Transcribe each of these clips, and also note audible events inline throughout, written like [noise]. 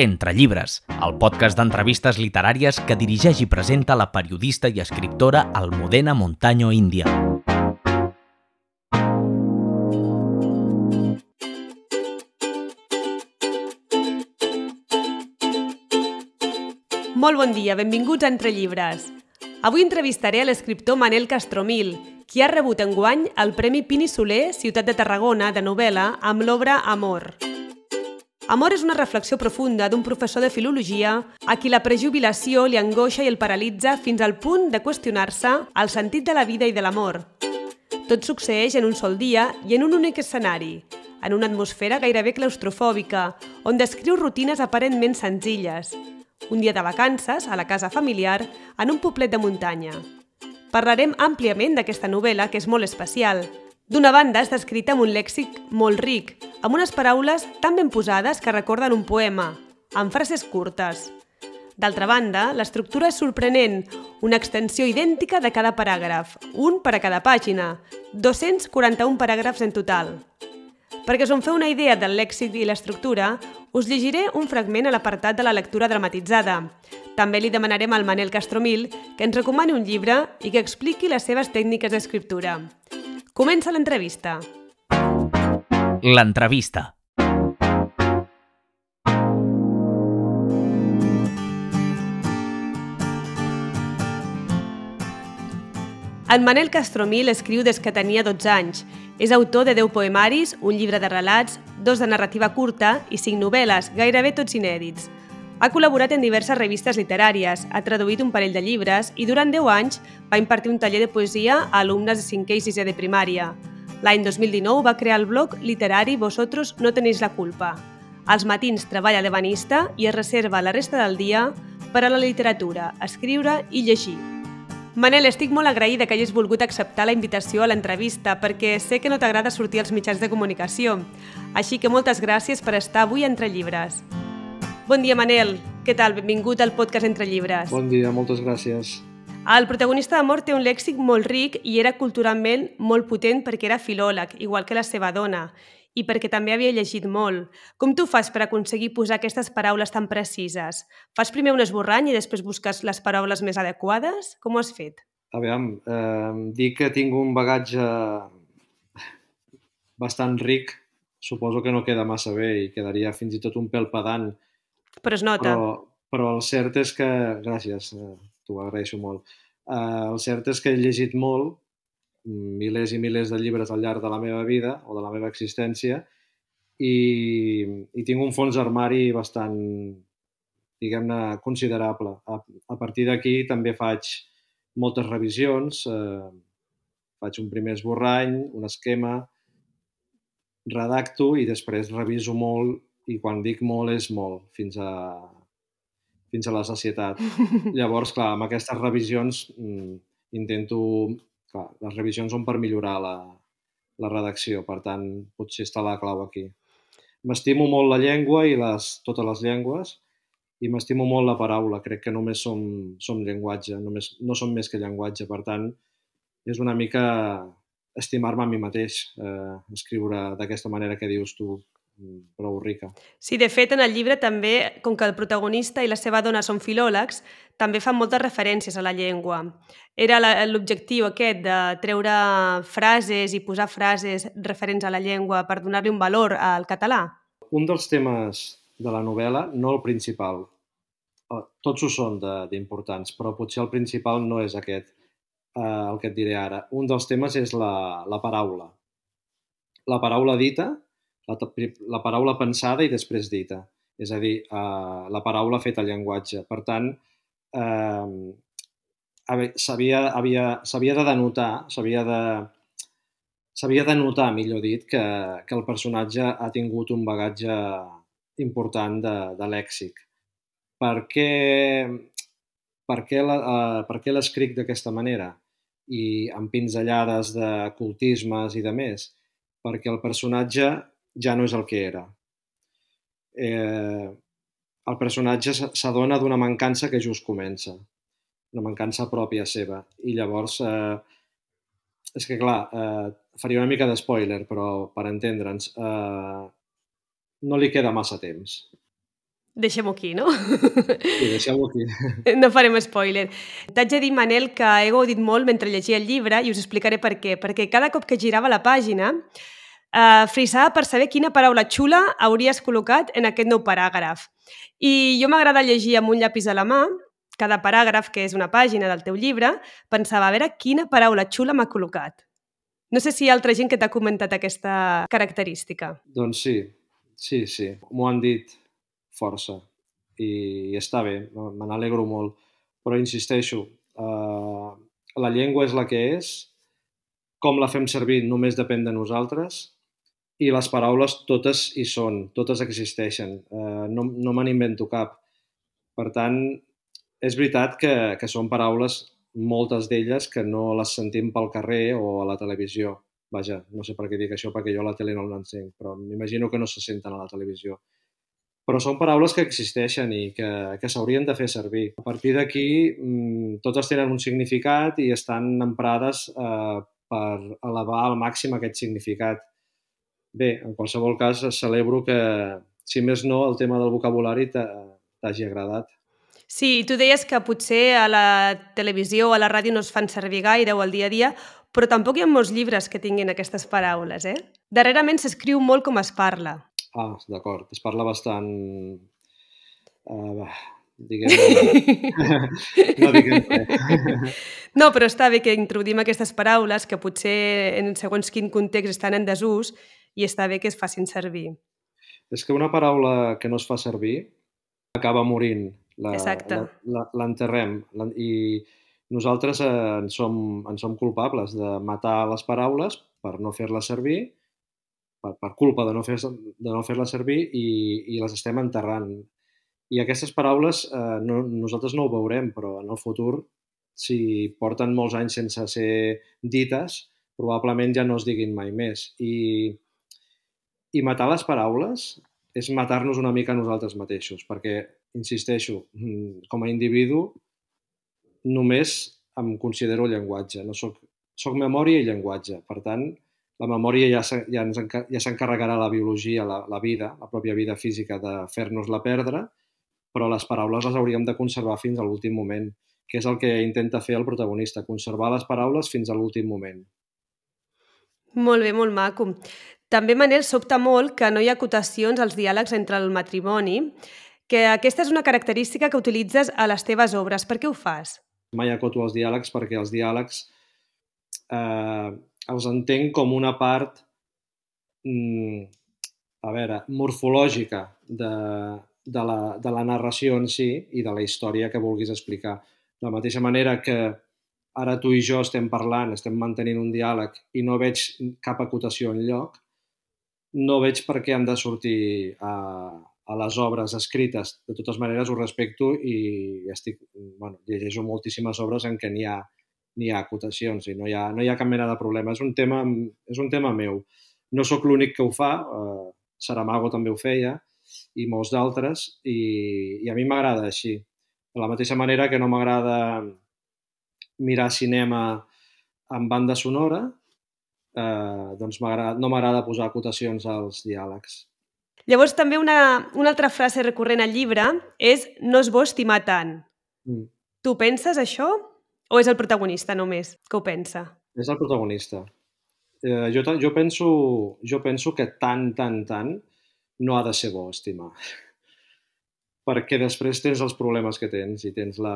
Entre llibres, el podcast d'entrevistes literàries que dirigeix i presenta la periodista i escriptora Almudena Montaño Índia. Molt bon dia, benvinguts a Entre Llibres. Avui entrevistaré a l'escriptor Manel Castromil, qui ha rebut enguany el Premi Pini Soler Ciutat de Tarragona de novel·la amb l'obra Amor. Amor és una reflexió profunda d'un professor de filologia a qui la prejubilació li angoixa i el paralitza fins al punt de qüestionar-se el sentit de la vida i de l'amor. Tot succeeix en un sol dia i en un únic escenari, en una atmosfera gairebé claustrofòbica, on descriu rutines aparentment senzilles. Un dia de vacances, a la casa familiar, en un poblet de muntanya. Parlarem àmpliament d'aquesta novel·la, que és molt especial, D'una banda, està escrita amb un lèxic molt ric, amb unes paraules tan ben posades que recorden un poema, amb frases curtes. D'altra banda, l'estructura és sorprenent, una extensió idèntica de cada paràgraf, un per a cada pàgina, 241 paràgrafs en total. Perquè us en feu una idea del lèxic i l'estructura, us llegiré un fragment a l'apartat de la lectura dramatitzada. També li demanarem al Manel Castromil que ens recomani un llibre i que expliqui les seves tècniques d'escriptura. Comença l'entrevista. L'entrevista. En Manel Castromil escriu des que tenia 12 anys. És autor de 10 poemaris, un llibre de relats, dos de narrativa curta i cinc novel·les, gairebé tots inèdits. Ha col·laborat en diverses revistes literàries, ha traduït un parell de llibres i durant 10 anys va impartir un taller de poesia a alumnes de 5è i 6è de primària. L'any 2019 va crear el blog literari Vosotros no tenéis la culpa. Als matins treballa de banista i es reserva la resta del dia per a la literatura, escriure i llegir. Manel, estic molt agraïda que hagis volgut acceptar la invitació a l'entrevista perquè sé que no t'agrada sortir als mitjans de comunicació. Així que moltes gràcies per estar avui entre llibres. Bon dia, Manel. Què tal? Benvingut al podcast Entre Llibres. Bon dia, moltes gràcies. El protagonista d'Amor té un lèxic molt ric i era culturalment molt potent perquè era filòleg, igual que la seva dona, i perquè també havia llegit molt. Com tu fas per aconseguir posar aquestes paraules tan precises? Fas primer un esborrany i després busques les paraules més adequades? Com ho has fet? A veure, eh, dic que tinc un bagatge bastant ric, suposo que no queda massa bé i quedaria fins i tot un pèl pedant. Però es nota. Però, però el cert és que... Gràcies, eh, t'ho agraeixo molt. Eh, el cert és que he llegit molt, milers i milers de llibres al llarg de la meva vida o de la meva existència i, i tinc un fons armari bastant, diguem-ne, considerable. A, a partir d'aquí també faig moltes revisions, eh, faig un primer esborrany, un esquema, redacto i després reviso molt i quan dic molt és molt, fins a, fins a la societat. [laughs] Llavors, clar, amb aquestes revisions mm, intento... Clar, les revisions són per millorar la, la redacció, per tant, potser està la clau aquí. M'estimo molt la llengua i les, totes les llengües i m'estimo molt la paraula. Crec que només som, som llenguatge, només, no som més que llenguatge. Per tant, és una mica estimar-me a mi mateix, eh, escriure d'aquesta manera que dius tu, prou rica. Sí, de fet, en el llibre també, com que el protagonista i la seva dona són filòlegs, també fan moltes referències a la llengua. Era l'objectiu aquest de treure frases i posar frases referents a la llengua per donar-li un valor al català? Un dels temes de la novel·la, no el principal, eh, tots ho són d'importants, però potser el principal no és aquest, eh, el que et diré ara. Un dels temes és la, la paraula. La paraula dita, la, la paraula pensada i després dita, és a dir, eh, la paraula feta al llenguatge. Per tant, eh, s'havia havia, de denotar, s'havia de, s'havia de notar, millor dit, que, que el personatge ha tingut un bagatge important de, de lèxic. Per què, la, uh, per què l'escric d'aquesta manera? I amb pinzellades de cultismes i de més? Perquè el personatge ja no és el que era. Eh, el personatge s'adona d'una mancança que just comença, una mancança pròpia seva. I llavors, eh, és que clar, eh, faria una mica de spoiler, però per entendre'ns, eh, no li queda massa temps. Deixem-ho aquí, no? Sí, deixem-ho aquí. [laughs] No farem spoiler. T'haig de dir, Manel, que he gaudit molt mentre llegia el llibre i us explicaré per què. Perquè cada cop que girava la pàgina eh, frisava per saber quina paraula xula hauries col·locat en aquest nou paràgraf. I jo m'agrada llegir amb un llapis a la mà, cada paràgraf, que és una pàgina del teu llibre, pensava a veure quina paraula xula m'ha col·locat. No sé si hi ha altra gent que t'ha comentat aquesta característica. Doncs sí, sí, sí. M'ho han dit força i està bé, me n'alegro molt. Però insisteixo, eh, la llengua és la que és, com la fem servir només depèn de nosaltres i les paraules totes hi són, totes existeixen, eh, no, no me n'invento cap. Per tant, és veritat que, que són paraules, moltes d'elles, que no les sentim pel carrer o a la televisió. Vaja, no sé per què dic això, perquè jo a la tele no l'encenc, però m'imagino que no se senten a la televisió però són paraules que existeixen i que, que s'haurien de fer servir. A partir d'aquí, mmm, totes tenen un significat i estan emprades eh, per elevar al màxim aquest significat. Bé, en qualsevol cas, celebro que, si més no, el tema del vocabulari t'hagi agradat. Sí, tu deies que potser a la televisió o a la ràdio no es fan servir gaire o al dia a dia, però tampoc hi ha molts llibres que tinguin aquestes paraules, eh? Darrerament s'escriu molt com es parla. Ah, d'acord. Es parla bastant... Uh, diguem [laughs] no diguem res. No, però està bé que introduïm aquestes paraules que potser en segons quin context estan en desús i està bé que es facin servir. És que una paraula que no es fa servir acaba morint. La, Exacte. L'enterrem i nosaltres eh, en, som, en som culpables de matar les paraules per no fer-les servir per, per culpa de no fer-la de no fer servir i, i les estem enterrant. I aquestes paraules eh, no, nosaltres no ho veurem, però en el futur, si porten molts anys sense ser dites, probablement ja no es diguin mai més. I, i matar les paraules és matar-nos una mica nosaltres mateixos, perquè, insisteixo, mm, com a individu només em considero llenguatge, no soc, soc memòria i llenguatge. Per tant, la memòria ja, ja, ens, ja s'encarregarà la biologia, la, la vida, la pròpia vida física de fer-nos-la perdre, però les paraules les hauríem de conservar fins a l'últim moment, que és el que intenta fer el protagonista, conservar les paraules fins a l'últim moment. Molt bé, molt maco. També, Manel, sobta molt que no hi ha acotacions als diàlegs entre el matrimoni, que aquesta és una característica que utilitzes a les teves obres. Per què ho fas? Mai acoto els diàlegs perquè els diàlegs eh, els entenc com una part, mm, a veure, morfològica de, de, la, de la narració en si i de la història que vulguis explicar. De la mateixa manera que ara tu i jo estem parlant, estem mantenint un diàleg i no veig cap acotació en lloc, no veig per què han de sortir a, a les obres escrites. De totes maneres, ho respecto i estic, bueno, llegeixo moltíssimes obres en què n'hi ha n'hi ha acotacions i no hi ha, no hi ha cap mena de problema. És un tema, és un tema meu. No sóc l'únic que ho fa, eh, Saramago també ho feia, i molts d'altres, i, i a mi m'agrada així. De la mateixa manera que no m'agrada mirar cinema amb banda sonora, eh, doncs no m'agrada posar acotacions als diàlegs. Llavors, també una, una altra frase recurrent al llibre és no es bo estimar tant. Mm. Tu penses això? O és el protagonista només que ho pensa? És el protagonista. Eh, jo, jo, penso, jo penso que tant, tant, tant no ha de ser bo estimar. [laughs] Perquè després tens els problemes que tens i tens la,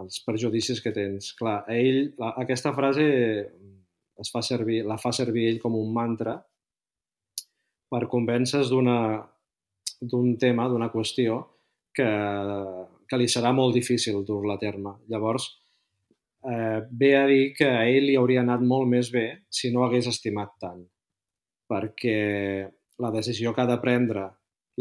els perjudicis que tens. Clar, ell, la, aquesta frase es fa servir, la fa servir ell com un mantra per convèncer d'un tema, d'una qüestió, que, que li serà molt difícil dur-la a terme. Llavors, eh, ve a dir que a ell li hauria anat molt més bé si no hagués estimat tant, perquè la decisió que ha de prendre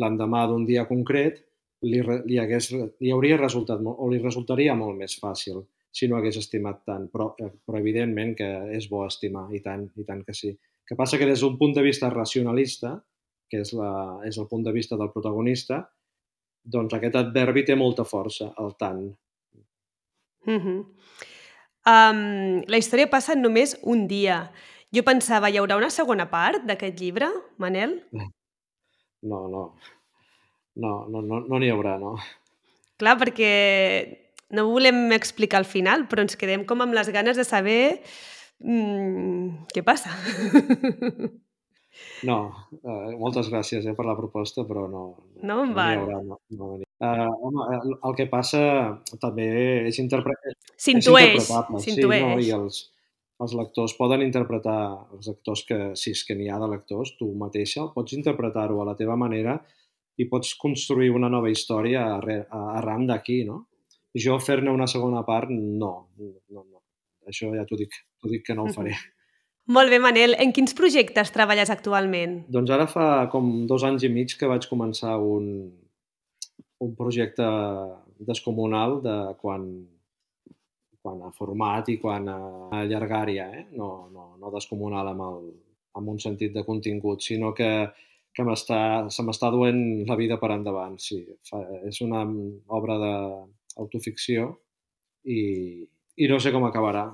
l'endemà d'un dia concret li, li, hagués, li hauria resultat molt, o li resultaria molt més fàcil si no hagués estimat tant, però, eh, però evidentment que és bo estimar, i tant, i tant que sí. Que passa que des d'un punt de vista racionalista, que és, la, és el punt de vista del protagonista, doncs aquest adverbi té molta força, el tant. Mm -hmm. Um, la història passa en només un dia. Jo pensava, hi haurà una segona part d'aquest llibre, Manel? No, no. no n'hi no, no, no haurà, no. Clar, perquè no volem explicar el final, però ens quedem com amb les ganes de saber mm, què passa. [laughs] No, uh, moltes gràcies eh, per la proposta, però no, no, no, no hi haurà. No, no uh, home, el que passa també és, interpre... s'intueix. Sí, no? I els, els lectors poden interpretar, els actors que, si és que n'hi ha de lectors, tu mateixa, pots interpretar-ho a la teva manera i pots construir una nova història arran d'aquí, no? Jo fer-ne una segona part, no, no, no. Això ja t'ho dic, dic que no ho faré. Uh [laughs] -huh. Molt bé, Manel. En quins projectes treballes actualment? Doncs ara fa com dos anys i mig que vaig començar un, un projecte descomunal de quan, quan a format i quan a llargària, eh? no, no, no descomunal amb, el, amb un sentit de contingut, sinó que, que se m'està duent la vida per endavant. Sí, fa, és una obra d'autoficció i, i no sé com acabarà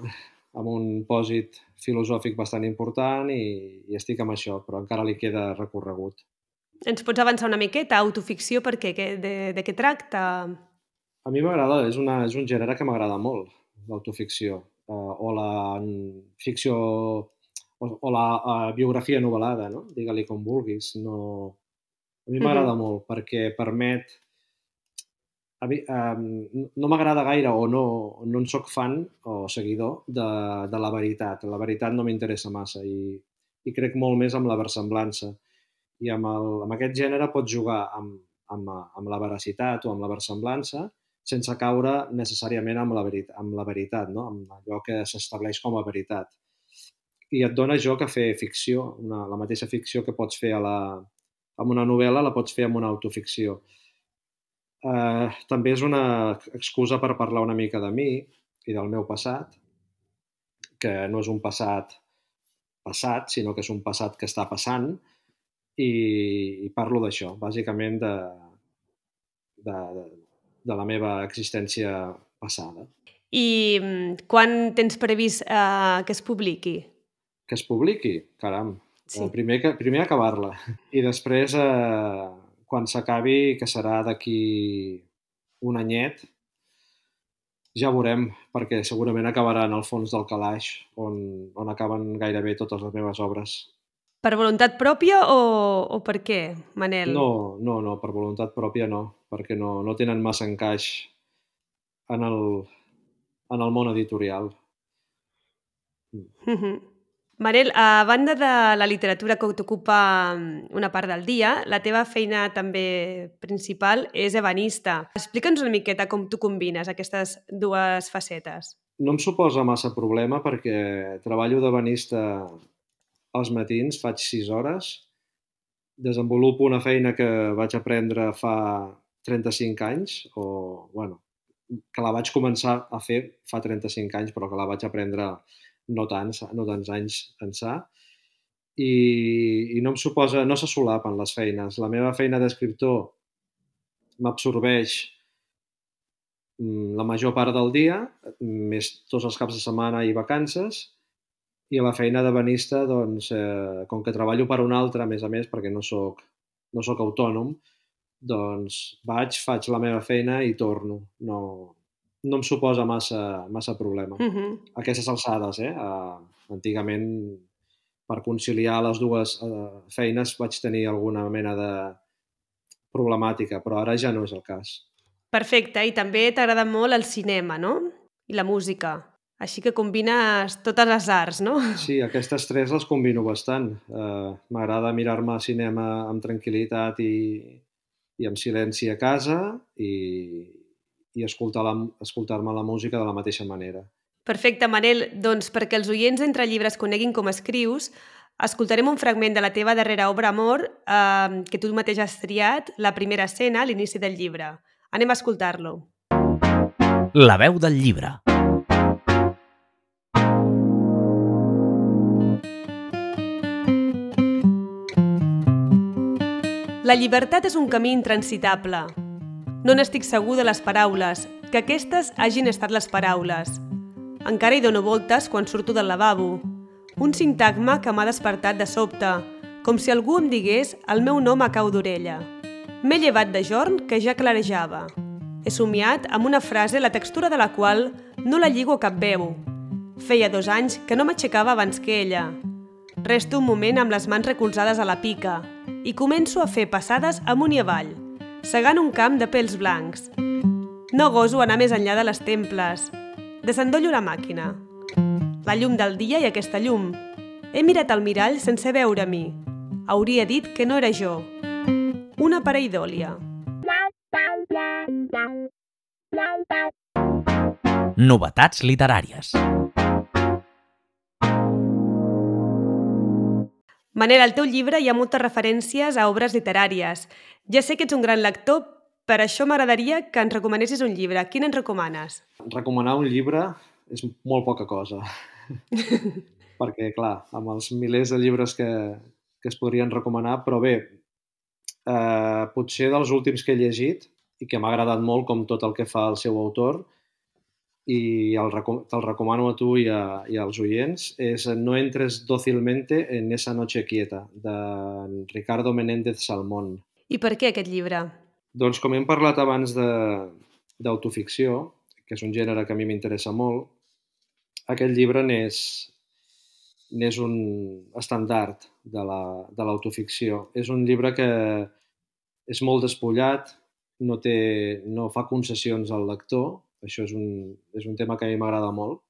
amb un pòsit filosòfic bastant important i, i estic amb això, però encara li queda recorregut. Ens pots avançar una miqueta? Autoficció, per què? De, de què tracta? A mi m'agrada, és, una, és un gènere que m'agrada molt, l'autoficció, uh, o la ficció, o, o la uh, biografia novel·lada, no? digue-li com vulguis. No... A mi m'agrada mm -hmm. molt perquè permet um, no m'agrada gaire o no, no en sóc fan o seguidor de, de la veritat. La veritat no m'interessa massa i, i crec molt més amb la versemblança. I amb, el, amb aquest gènere pots jugar amb, amb, amb la veracitat o amb la versemblança sense caure necessàriament amb la, veritat, amb la veritat, no? amb allò que s'estableix com a veritat. I et dona joc a fer ficció, una, la mateixa ficció que pots fer a la, amb una novel·la la pots fer amb una autoficció eh, també és una excusa per parlar una mica de mi i del meu passat, que no és un passat passat, sinó que és un passat que està passant i, i parlo d'això, bàsicament de, de, de, de la meva existència passada. I mm, quan tens previst eh, que es publiqui? Que es publiqui? Caram, sí. primer, primer acabar-la i després eh, quan s'acabi, que serà d'aquí un anyet, ja veurem, perquè segurament acabarà en el fons del calaix, on, on acaben gairebé totes les meves obres. Per voluntat pròpia o, o per què, Manel? No, no, no, per voluntat pròpia no, perquè no, no tenen massa encaix en el, en el món editorial. Mm -hmm. Manel, a banda de la literatura que t'ocupa mm, una part del dia, la teva feina també principal és ebanista. Explica'ns una miqueta com tu combines aquestes dues facetes. No em suposa massa problema perquè treballo d'ebanista als matins, faig 6 hores, desenvolupo una feina que vaig aprendre fa 35 anys, o, bueno, que la vaig començar a fer fa 35 anys, però que la vaig aprendre no tants, no tants anys ençà, i, i no em suposa, no se solapen les feines. La meva feina d'escriptor m'absorbeix mm, la major part del dia, més tots els caps de setmana i vacances, i a la feina de banista, doncs, eh, com que treballo per un altre, a més a més, perquè no sóc, no sóc autònom, doncs vaig, faig la meva feina i torno. No, no em suposa massa, massa problema. Uh -huh. Aquestes alçades, eh? Uh, antigament, per conciliar les dues uh, feines vaig tenir alguna mena de problemàtica, però ara ja no és el cas. Perfecte, i també t'agrada molt el cinema, no? I la música. Així que combines totes les arts, no? Sí, aquestes tres les combino bastant. Uh, M'agrada mirar-me cinema amb tranquil·litat i, i amb silenci a casa i, i escoltar-me escoltar la música de la mateixa manera. Perfecte, Manel. Doncs perquè els oients d'Entre Llibres coneguin com escrius, escoltarem un fragment de la teva darrera obra, Amor, eh, que tu mateix has triat, la primera escena, a l'inici del llibre. Anem a escoltar-lo. La veu del llibre. La llibertat és un camí intransitable, no n'estic segur de les paraules, que aquestes hagin estat les paraules. Encara hi dono voltes quan surto del lavabo. Un sintagma que m'ha despertat de sobte, com si algú em digués el meu nom a cau d'orella. M'he llevat de jorn que ja clarejava. He somiat amb una frase la textura de la qual no la lligo a cap veu. Feia dos anys que no m'aixecava abans que ella. Resto un moment amb les mans recolzades a la pica i començo a fer passades amunt i avall, segant un camp de pèls blancs. No goso anar més enllà de les temples. Desendollo la màquina. La llum del dia i aquesta llum. He mirat al mirall sense veure mi. Hauria dit que no era jo. Una pareidòlia. Novetats literàries. Manel, al teu llibre hi ha moltes referències a obres literàries. Ja sé que ets un gran lector, per això m'agradaria que ens recomanessis un llibre. Quin ens recomanes? Recomanar un llibre és molt poca cosa. [laughs] Perquè, clar, amb els milers de llibres que, que es podrien recomanar, però bé, eh, potser dels últims que he llegit i que m'ha agradat molt com tot el que fa el seu autor, i el, te'l recomano a tu i, a, i als oients, és No entres dócilmente en esa noche quieta, de Ricardo Menéndez Salmón. I per què aquest llibre? Doncs com hem parlat abans d'autoficció, que és un gènere que a mi m'interessa molt, aquest llibre n'és n'és un estandard de l'autoficció. La, és un llibre que és molt despullat, no, té, no fa concessions al lector, això és un, és un tema que a mi m'agrada molt.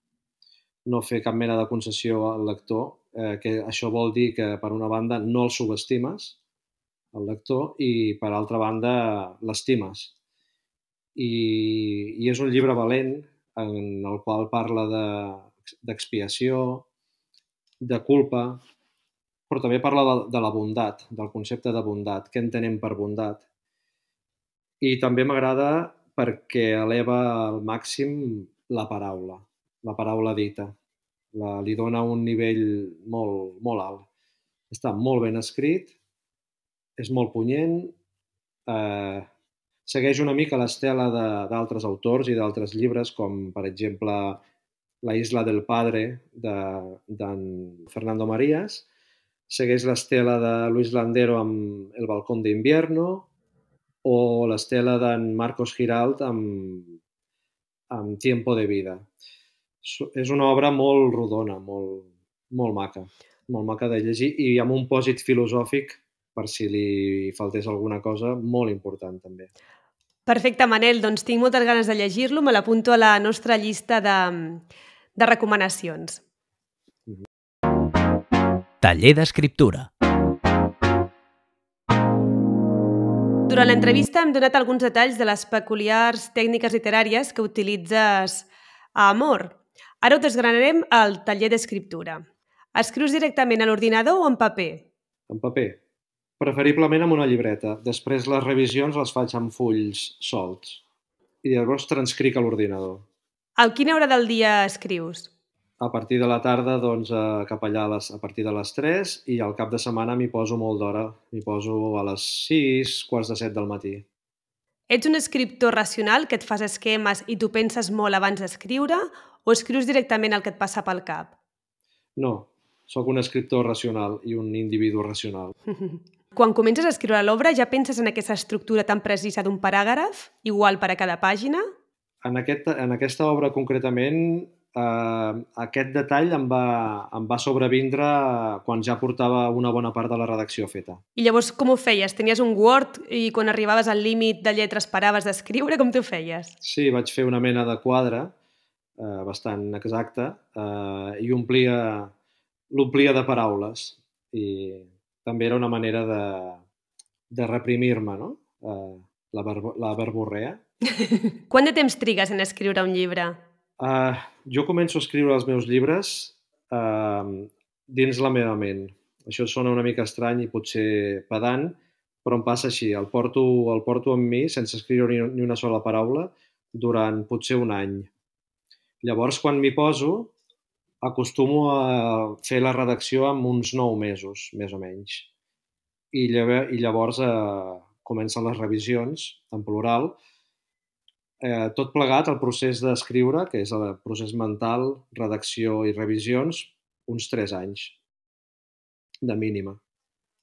No fer cap mena de concessió al lector, eh, que això vol dir que, per una banda, no el subestimes, el lector, i, per altra banda, l'estimes. I, I és un llibre valent en el qual parla d'expiació, de, de culpa, però també parla de, de la bondat, del concepte de bondat, què entenem per bondat. I també m'agrada perquè eleva al màxim la paraula, la paraula dita. La, li dona un nivell molt, molt alt. Està molt ben escrit, és molt punyent, eh, segueix una mica l'estela d'altres autors i d'altres llibres, com per exemple La isla del padre d'en de, Fernando Marías, segueix l'estela de Luis Landero amb El balcón d'invierno, o l'estela d'en Marcos Giralt amb, amb Tiempo de vida. És una obra molt rodona, molt, molt maca, molt maca de llegir i amb un pòsit filosòfic, per si li faltés alguna cosa, molt important també. Perfecte, Manel. Doncs tinc moltes ganes de llegir-lo. Me l'apunto a la nostra llista de, de recomanacions. Taller d'escriptura. Durant l'entrevista hem donat alguns detalls de les peculiars tècniques literàries que utilitzes a Amor. Ara ho desgranarem al taller d'escriptura. Escrius directament a l'ordinador o en paper? En paper. Preferiblement amb una llibreta. Després les revisions les faig amb fulls solts. I llavors transcric a l'ordinador. A quina hora del dia escrius? A partir de la tarda, doncs, eh, cap allà a, les, a partir de les 3 i al cap de setmana m'hi poso molt d'hora. M'hi poso a les 6, quarts de 7 del matí. Ets un escriptor racional que et fas esquemes i tu penses molt abans d'escriure o escrius directament el que et passa pel cap? No, sóc un escriptor racional i un individu racional. [laughs] Quan comences a escriure l'obra ja penses en aquesta estructura tan precisa d'un paràgraf, igual per a cada pàgina? En, aquest, en aquesta obra concretament eh, aquest detall em va, em va sobrevindre quan ja portava una bona part de la redacció feta. I llavors com ho feies? Tenies un Word i quan arribaves al límit de lletres paraves d'escriure? Com t'ho feies? Sí, vaig fer una mena de quadre eh, bastant exacte eh, i omplia l'omplia de paraules i també era una manera de, de reprimir-me, no? Eh, la, verbo, la verborrea. [laughs] Quant de temps trigues en escriure un llibre? Uh, jo començo a escriure els meus llibres uh, dins la meva ment. Això sona una mica estrany i potser pedant, però em passa així. El porto, el porto amb mi sense escriure ni, ni una sola paraula durant potser un any. Llavors, quan m'hi poso, acostumo a fer la redacció en uns nou mesos, més o menys. I i llavors eh, comencen les revisions, en plural, eh, tot plegat, el procés d'escriure, que és el procés mental, redacció i revisions, uns 3 anys, de mínima.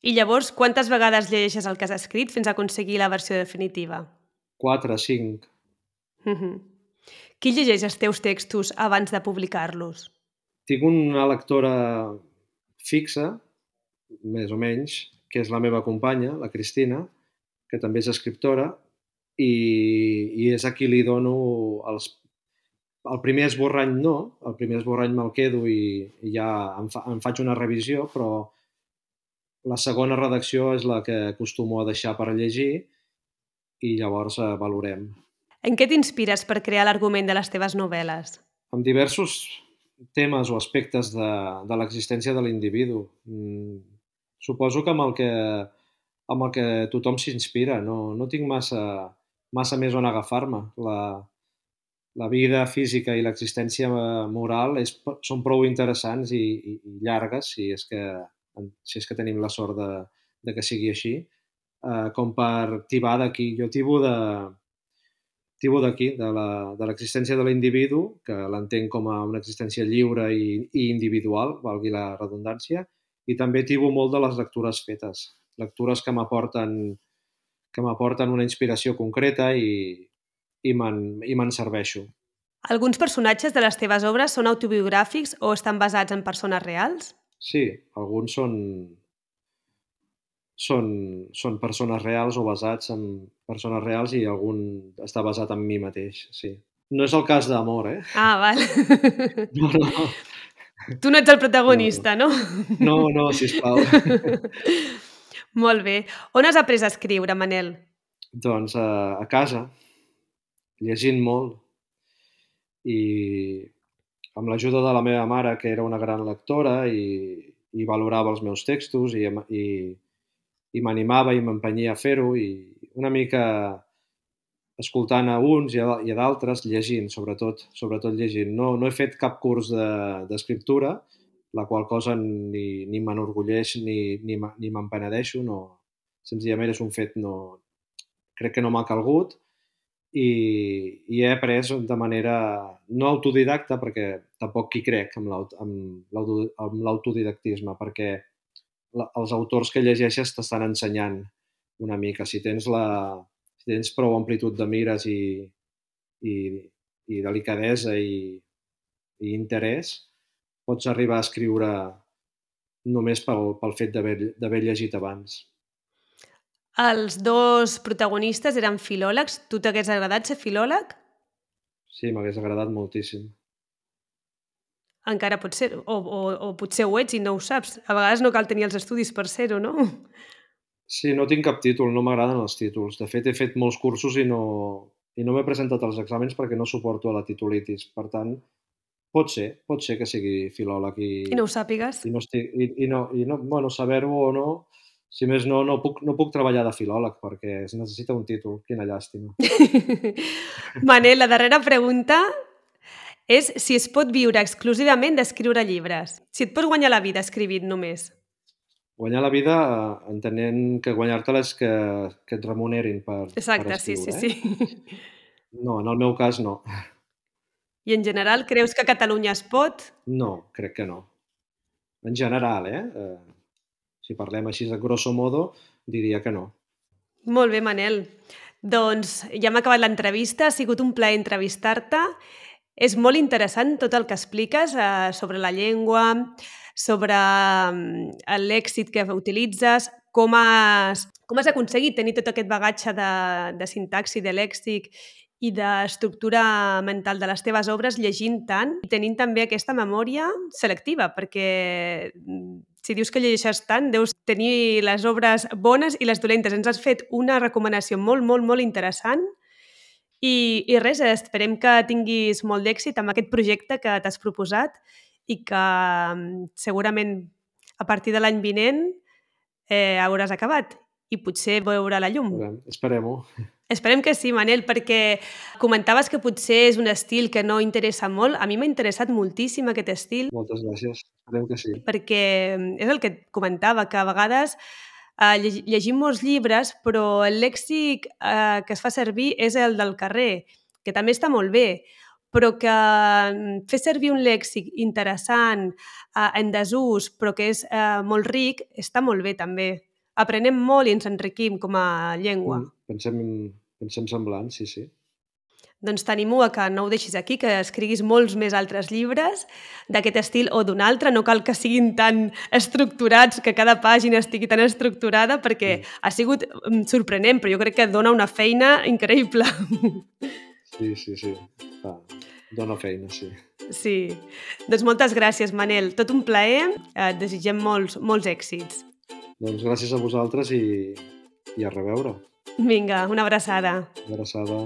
I llavors, quantes vegades llegeixes el que has escrit fins a aconseguir la versió definitiva? Quatre, cinc. Mm -hmm. Qui llegeix els teus textos abans de publicar-los? Tinc una lectora fixa, més o menys, que és la meva companya, la Cristina, que també és escriptora, i, i és a qui li dono els... El primer esborrany no, el primer esborrany me'l quedo i, i ja em, fa, em faig una revisió, però la segona redacció és la que acostumo a deixar per llegir i llavors eh, valorem. En què t'inspires per crear l'argument de les teves novel·les? Amb diversos temes o aspectes de, de l'existència de l'individu. Mm, suposo que amb el que, amb el que tothom s'inspira. No, no tinc massa, massa més on agafar-me. La, la vida física i l'existència moral és, són prou interessants i, i, i llargues, si és que si és que tenim la sort de, de que sigui així, eh, com per tibar d'aquí. Jo tibo de, tibo d'aquí, de l'existència de l'individu, que l'entenc com a una existència lliure i, i individual, valgui la redundància, i també tibo molt de les lectures fetes, lectures que m'aporten que m'aporten una inspiració concreta i, i me'n serveixo. Alguns personatges de les teves obres són autobiogràfics o estan basats en persones reals? Sí, alguns són, són, són persones reals o basats en persones reals i algun està basat en mi mateix, sí. No és el cas d'amor, eh? Ah, val. [laughs] No, no. Tu no ets el protagonista, no? No, no, no sisplau. [laughs] Molt bé. On has après a escriure, Manel? Doncs a, a casa, llegint molt. I amb l'ajuda de la meva mare, que era una gran lectora i, i valorava els meus textos i, i, i m'animava i m'empenyia a fer-ho i una mica escoltant a uns i a, i a d'altres, llegint, sobretot, sobretot llegint. No, no he fet cap curs d'escriptura, de, la qual cosa ni, ni m'enorgulleix ni, ni, ni m'empenedeixo, no. Senzillament és un fet, no, crec que no m'ha calgut, i, i he après de manera no autodidacta, perquè tampoc hi crec amb l'autodidactisme, perquè la, els autors que llegeixes t'estan ensenyant una mica. Si tens, la, si tens prou amplitud de mires i, i, i delicadesa i, i interès, pots arribar a escriure només pel, pel fet d'haver llegit abans. Els dos protagonistes eren filòlegs. Tu t'hagués agradat ser filòleg? Sí, m'hagués agradat moltíssim. Encara pot ser, o, o, o potser ho ets i no ho saps. A vegades no cal tenir els estudis per ser-ho, no? Sí, no tinc cap títol, no m'agraden els títols. De fet, he fet molts cursos i no, i no m'he presentat als exàmens perquè no suporto la titulitis. Per tant, pot ser, pot ser que sigui filòleg i... I no ho sàpigues? I no, estic, i, i no, i no bueno, saber-ho o no, si més no, no puc, no puc treballar de filòleg perquè es necessita un títol. Quina llàstima. [laughs] Manel, la darrera pregunta és si es pot viure exclusivament d'escriure llibres. Si et pots guanyar la vida escrivint només. Guanyar la vida entenent que guanyar-te-la és que, que et remunerin per, Exacte, per escriure. sí, sí, eh? sí. No, en el meu cas no. I en general, creus que Catalunya es pot? No, crec que no. En general, eh? eh si parlem així de grosso modo, diria que no. Molt bé, Manel. Doncs ja hem acabat l'entrevista, ha sigut un plaer entrevistar-te. És molt interessant tot el que expliques eh, sobre la llengua, sobre mm, l'èxit que utilitzes, com has, com has aconseguit tenir tot aquest bagatge de, de sintaxi, de lèxic i d'estructura mental de les teves obres llegint tant i tenint també aquesta memòria selectiva, perquè mm, si dius que llegeixes tant, deus tenir les obres bones i les dolentes. Ens has fet una recomanació molt, molt, molt interessant i, i res, esperem que tinguis molt d'èxit amb aquest projecte que t'has proposat i que mm, segurament a partir de l'any vinent eh, hauràs acabat i potser veure la llum. Esperem-ho. Esperem que sí, Manel, perquè comentaves que potser és un estil que no interessa molt. A mi m'ha interessat moltíssim aquest estil. Moltes gràcies, esperem que sí. Perquè mm, és el que et comentava, que a vegades eh, llegim molts llibres, però el lèxic eh, que es fa servir és el del carrer, que també està molt bé, però que mm, fer servir un lèxic interessant, eh, en desús, però que és eh, molt ric, està molt bé també. Aprenem molt i ens enriquim com a llengua. Mm, pensem, pensem semblant, sí, sí. Doncs t'animo a que no ho deixis aquí, que escriguis molts més altres llibres d'aquest estil o d'un altre. No cal que siguin tan estructurats, que cada pàgina estigui tan estructurada, perquè sí. ha sigut mm, sorprenent, però jo crec que dona una feina increïble. Sí, sí, sí. Ah, dona feina, sí. Sí. Doncs moltes gràcies, Manel. Tot un plaer. Et desitgem molts, molts èxits. Doncs gràcies a vosaltres i, i a reveure. Vinga, una abraçada. Una abraçada.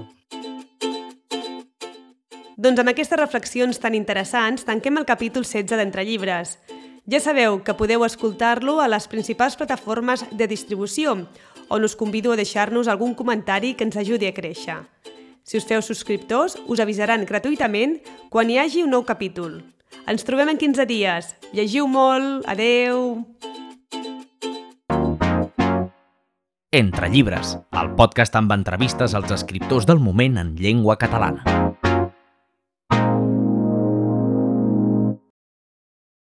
Doncs amb aquestes reflexions tan interessants tanquem el capítol 16 d'Entre Llibres. Ja sabeu que podeu escoltar-lo a les principals plataformes de distribució, on us convido a deixar-nos algun comentari que ens ajudi a créixer. Si us feu subscriptors, us avisaran gratuïtament quan hi hagi un nou capítol. Ens trobem en 15 dies. Llegiu molt. Adeu! Entre llibres, el podcast amb entrevistes als escriptors del moment en llengua catalana.